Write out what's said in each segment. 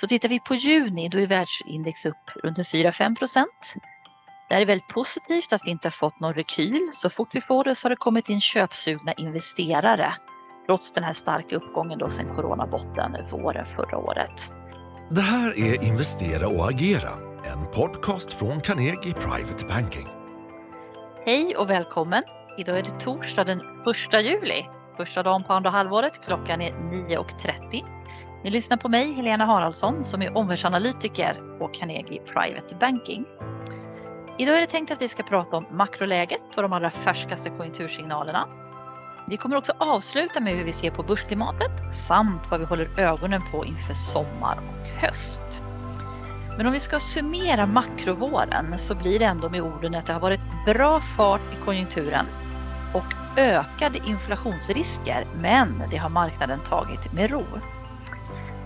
Så tittar vi på juni då är världsindex upp runt 4-5 procent. Det är väldigt positivt att vi inte har fått någon rekyl. Så fort vi får det så har det kommit in köpsugna investerare. Trots den här starka uppgången då sedan coronabotten våren förra året. Det här är Investera och agera, en podcast från Carnegie Private Banking. Hej och välkommen! Idag är det torsdag den 1 juli. Första dagen på andra halvåret. Klockan är 9.30. Ni lyssnar på mig, Helena Haraldsson, som är omvärldsanalytiker på Carnegie Private Banking. Idag är det tänkt att vi ska prata om makroläget och de allra färskaste konjunktursignalerna. Vi kommer också avsluta med hur vi ser på börsklimatet samt vad vi håller ögonen på inför sommar och höst. Men om vi ska summera makrovåren så blir det ändå med orden att det har varit bra fart i konjunkturen och ökade inflationsrisker, men det har marknaden tagit med ro.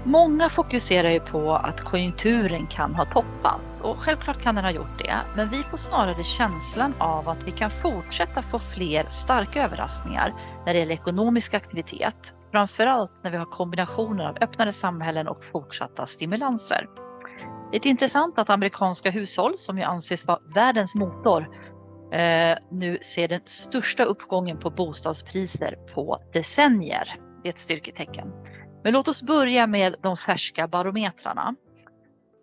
Många fokuserar ju på att konjunkturen kan ha toppat och självklart kan den ha gjort det, men vi får snarare känslan av att vi kan fortsätta få fler starka överraskningar när det gäller ekonomisk aktivitet. Framförallt när vi har kombinationer av öppnare samhällen och fortsatta stimulanser. Det är intressant att amerikanska hushåll, som ju anses vara världens motor, eh, nu ser den största uppgången på bostadspriser på decennier. Det är ett styrketecken. Men låt oss börja med de färska barometrarna.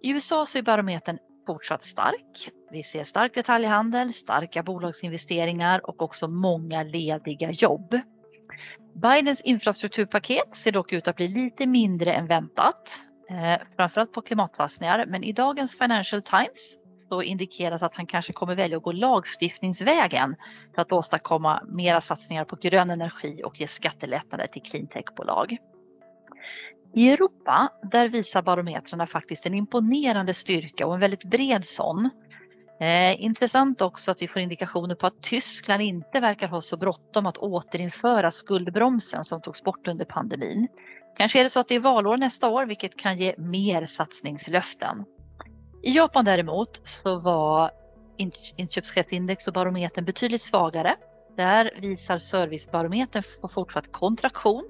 I USA så är barometern fortsatt stark. Vi ser stark detaljhandel, starka bolagsinvesteringar och också många lediga jobb. Bidens infrastrukturpaket ser dock ut att bli lite mindre än väntat, eh, framförallt på klimatsatsningar. Men i dagens Financial Times så indikeras att han kanske kommer välja att gå lagstiftningsvägen för att åstadkomma mera satsningar på grön energi och ge skattelättnader till cleantechbolag. I Europa, där visar barometrarna faktiskt en imponerande styrka och en väldigt bred sån. Eh, intressant också att vi får indikationer på att Tyskland inte verkar ha så bråttom att återinföra skuldbromsen som togs bort under pandemin. Kanske är det så att det är valår nästa år vilket kan ge mer satsningslöften. I Japan däremot så var inköpschefsindex och barometern betydligt svagare. Där visar servicebarometern på fortsatt kontraktion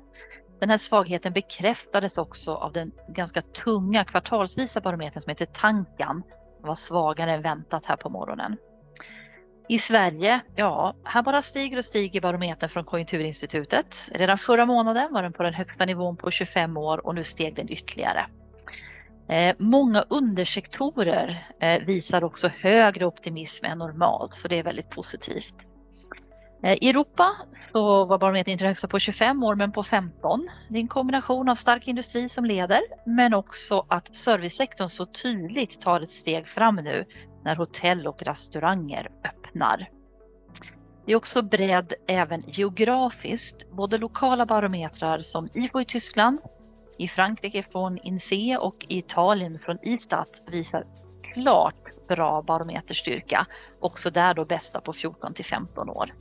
den här svagheten bekräftades också av den ganska tunga kvartalsvisa barometern som heter Tankan. Den var svagare än väntat här på morgonen. I Sverige, ja, här bara stiger och stiger barometern från Konjunkturinstitutet. Redan förra månaden var den på den högsta nivån på 25 år och nu steg den ytterligare. Eh, många undersektorer eh, visar också högre optimism än normalt så det är väldigt positivt. Eh, I Europa så var barometern inte högsta på 25 år men på 15. Det är en kombination av stark industri som leder men också att servicesektorn så tydligt tar ett steg fram nu när hotell och restauranger öppnar. Det är också bredd även geografiskt. Både lokala barometrar som IFO i Tyskland, i Frankrike från INSEE och i Italien från Istat visar klart bra barometerstyrka. Också där då bästa på 14 till 15 år.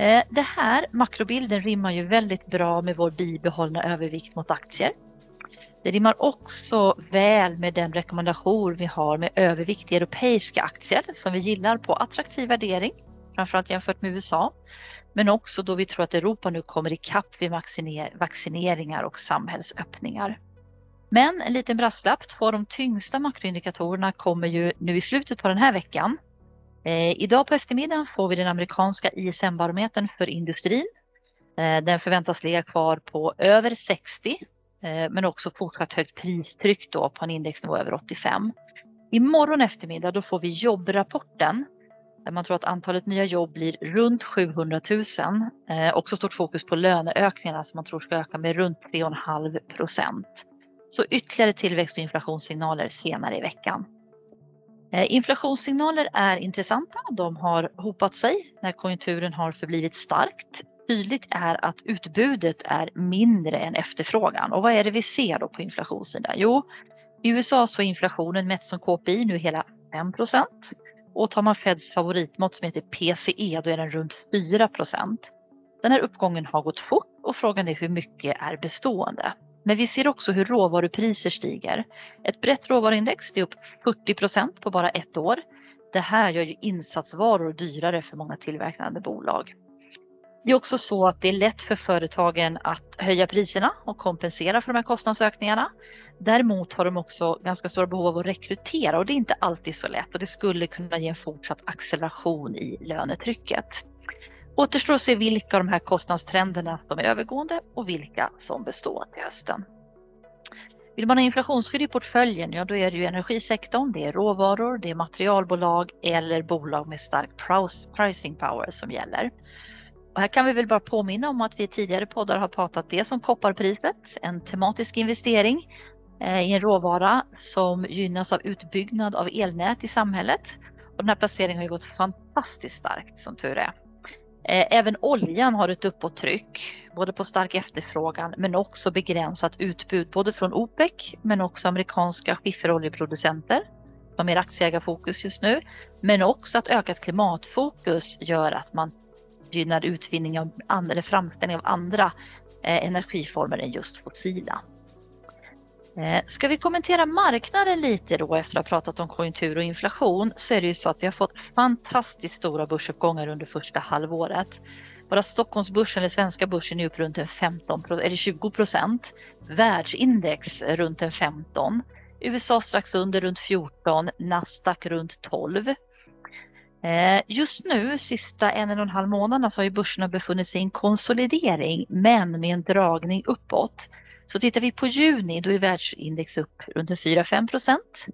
Eh, det här makrobilden rimmar ju väldigt bra med vår bibehållna övervikt mot aktier. Det rimmar också väl med den rekommendation vi har med övervikt i europeiska aktier som vi gillar på attraktiv värdering, framförallt jämfört med USA. Men också då vi tror att Europa nu kommer ikapp vid vaccineringar och samhällsöppningar. Men en liten brasklapp, två av de tyngsta makroindikatorerna kommer ju nu i slutet på den här veckan Eh, idag på eftermiddagen får vi den amerikanska ISM-barometern för industrin. Eh, den förväntas ligga kvar på över 60 eh, men också fortsatt högt pristryck då på en indexnivå över 85. Imorgon eftermiddag då får vi jobbrapporten där man tror att antalet nya jobb blir runt 700 000. Eh, också stort fokus på löneökningarna som man tror ska öka med runt 3,5 procent. Så ytterligare tillväxt och inflationssignaler senare i veckan. Eh, inflationssignaler är intressanta. De har hopat sig när konjunkturen har förblivit starkt. Tydligt är att utbudet är mindre än efterfrågan. Och vad är det vi ser då på inflationssidan? Jo, i USA så är inflationen mätt som KPI nu hela 5% och tar man Feds favoritmått som heter PCE då är den runt 4% Den här uppgången har gått fort och frågan är hur mycket är bestående. Men vi ser också hur råvarupriser stiger. Ett brett råvaruindex är upp 40% på bara ett år. Det här gör ju insatsvaror dyrare för många tillverkande bolag. Det är också så att det är lätt för företagen att höja priserna och kompensera för de här kostnadsökningarna. Däremot har de också ganska stora behov av att rekrytera och det är inte alltid så lätt och det skulle kunna ge en fortsatt acceleration i lönetrycket. Återstår att se vilka av de här kostnadstrenderna som är övergående och vilka som består till hösten. Vill man ha inflationsskydd i portföljen, ja då är det ju energisektorn, det är råvaror, det är materialbolag eller bolag med stark pricing power som gäller. Och här kan vi väl bara påminna om att vi i tidigare poddar har pratat det som kopparpriset, en tematisk investering eh, i en råvara som gynnas av utbyggnad av elnät i samhället. Och den här placeringen har ju gått fantastiskt starkt som tur är. Eh, även oljan har ett uppåttryck, både på stark efterfrågan men också begränsat utbud både från OPEC men också amerikanska skifferoljeproducenter som mer aktieägarfokus just nu. Men också att ökat klimatfokus gör att man gynnar utvinning av andra, framställning av andra eh, energiformer än just fossila. Eh, ska vi kommentera marknaden lite då efter att ha pratat om konjunktur och inflation så är det ju så att vi har fått fantastiskt stora börsuppgångar under första halvåret. Bara Stockholmsbörsen, eller svenska börsen, är upp runt en 15, eller 20 procent. Världsindex runt en 15. USA strax under runt 14, Nasdaq runt 12. Eh, just nu, sista en och en halv månaderna, så har ju börserna befunnit sig i en konsolidering men med en dragning uppåt. Så tittar vi på juni, då är världsindex upp runt 4-5 procent.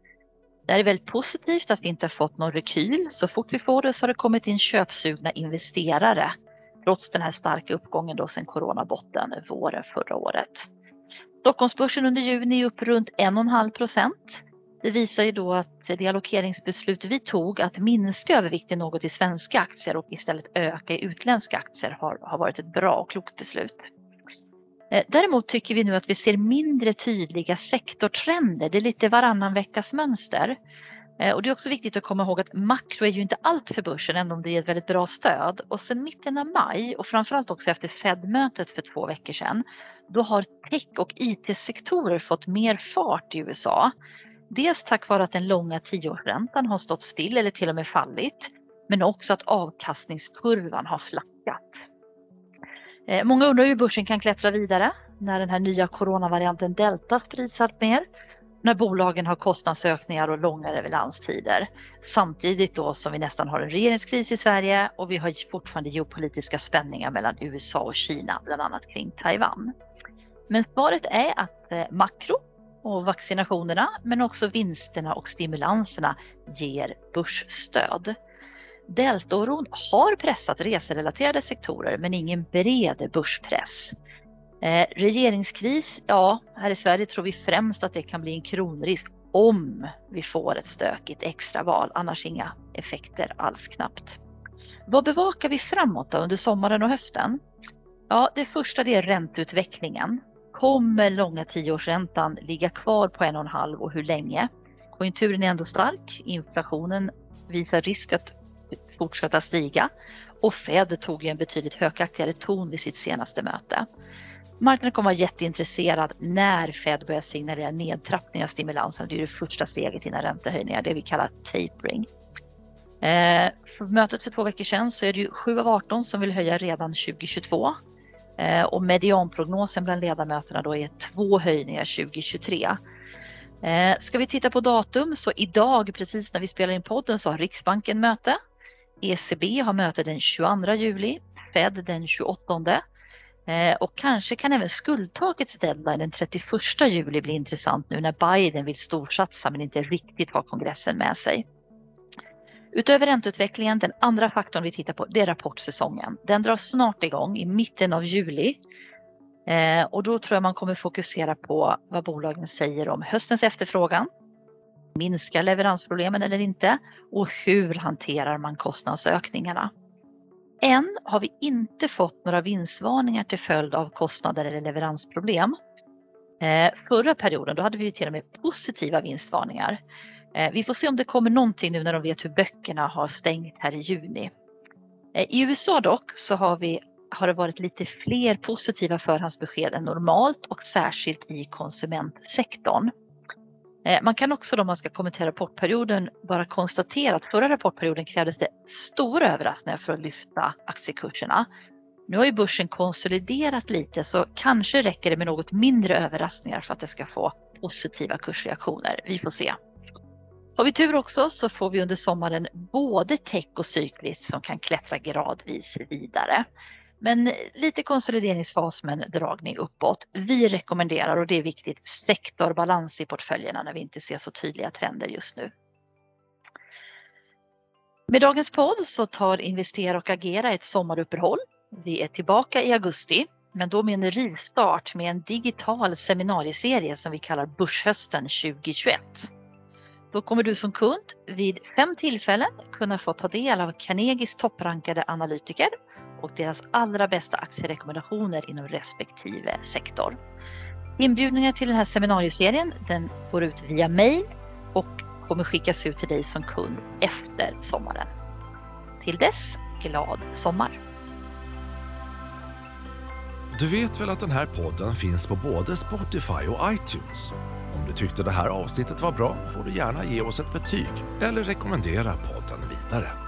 Det är väldigt positivt att vi inte har fått någon rekyl. Så fort vi får det så har det kommit in köpsugna investerare. Trots den här starka uppgången då sedan coronabotten våren förra året. Stockholmsbörsen under juni är upp runt 1,5 procent. Det visar ju då att det allokeringsbeslut vi tog att minska övervikten något i svenska aktier och istället öka i utländska aktier har, har varit ett bra och klokt beslut. Eh, däremot tycker vi nu att vi ser mindre tydliga sektortrender. Det är lite varannan veckas mönster. Eh, och det är också viktigt att komma ihåg att makro är ju inte allt för börsen även om det ger ett väldigt bra stöd. Och sen mitten av maj och framförallt också efter Fed-mötet för två veckor sedan då har tech och IT-sektorer fått mer fart i USA. Dels tack vare att den långa tioårsräntan har stått still eller till och med fallit men också att avkastningskurvan har flackat. Eh, många undrar hur börsen kan klättra vidare när den här nya coronavarianten delta sprids mer. När bolagen har kostnadsökningar och långa leveranstider. Samtidigt då som vi nästan har en regeringskris i Sverige och vi har fortfarande geopolitiska spänningar mellan USA och Kina, bland annat kring Taiwan. Men svaret är att eh, makro och vaccinationerna men också vinsterna och stimulanserna ger börsstöd. Deltaoron har pressat reserelaterade sektorer men ingen bred börspress. Eh, regeringskris, ja, här i Sverige tror vi främst att det kan bli en kronrisk om vi får ett stökigt extraval, annars inga effekter alls knappt. Vad bevakar vi framåt då under sommaren och hösten? Ja, det första det är ränteutvecklingen. Kommer långa tioårsräntan ligga kvar på en och en halv och hur länge? Konjunkturen är ändå stark, inflationen visar risk att fortsätta stiga och Fed tog en betydligt högaktigare ton vid sitt senaste möte. Marknaden kommer vara jätteintresserad när Fed börjar signalera nedtrappning av stimulansen. Det är det första steget innan räntehöjningar, det vi kallar tapering. Eh, för mötet för två veckor sedan så är det ju 7 av 18 som vill höja redan 2022. Eh, och medianprognosen bland ledamöterna då är två höjningar 2023. Eh, ska vi titta på datum så idag precis när vi spelar in podden så har Riksbanken möte ECB har möte den 22 juli, Fed den 28 eh, och kanske kan även skuldtakets deadline den 31 juli bli intressant nu när Biden vill storsatsa men inte riktigt har kongressen med sig. Utöver ränteutvecklingen, den andra faktorn vi tittar på, det är rapportsäsongen. Den drar snart igång i mitten av juli. Eh, och då tror jag man kommer fokusera på vad bolagen säger om höstens efterfrågan, Minskar leveransproblemen eller inte? Och hur hanterar man kostnadsökningarna? Än har vi inte fått några vinstvarningar till följd av kostnader eller leveransproblem. Eh, förra perioden då hade vi till och med positiva vinstvarningar. Eh, vi får se om det kommer någonting nu när de vet hur böckerna har stängt här i juni. Eh, I USA dock så har, vi, har det varit lite fler positiva förhandsbesked än normalt och särskilt i konsumentsektorn. Eh, man kan också om man ska kommentera rapportperioden bara konstatera att förra rapportperioden krävdes det stora överraskningar för att lyfta aktiekurserna. Nu har ju börsen konsoliderat lite så kanske räcker det med något mindre överraskningar för att det ska få positiva kursreaktioner. Vi får se. Har vi tur också så får vi under sommaren både tech och cykliskt som kan klättra gradvis vidare. Men lite konsolideringsfas med en dragning uppåt. Vi rekommenderar, och det är viktigt, sektorbalans i portföljerna när vi inte ser så tydliga trender just nu. Med dagens podd så tar Investera och Agera ett sommaruppehåll. Vi är tillbaka i augusti, men då med en rivstart med en digital seminarieserie som vi kallar Börshösten 2021. Då kommer du som kund vid fem tillfällen kunna få ta del av Carnegies topprankade analytiker och deras allra bästa aktierekommendationer inom respektive sektor. Inbjudningar till den här seminarieserien den går ut via mail och kommer skickas ut till dig som kund efter sommaren. Till dess, glad sommar! Du vet väl att den här podden finns på både Spotify och iTunes? Om du tyckte det här avsnittet var bra får du gärna ge oss ett betyg eller rekommendera podden vidare.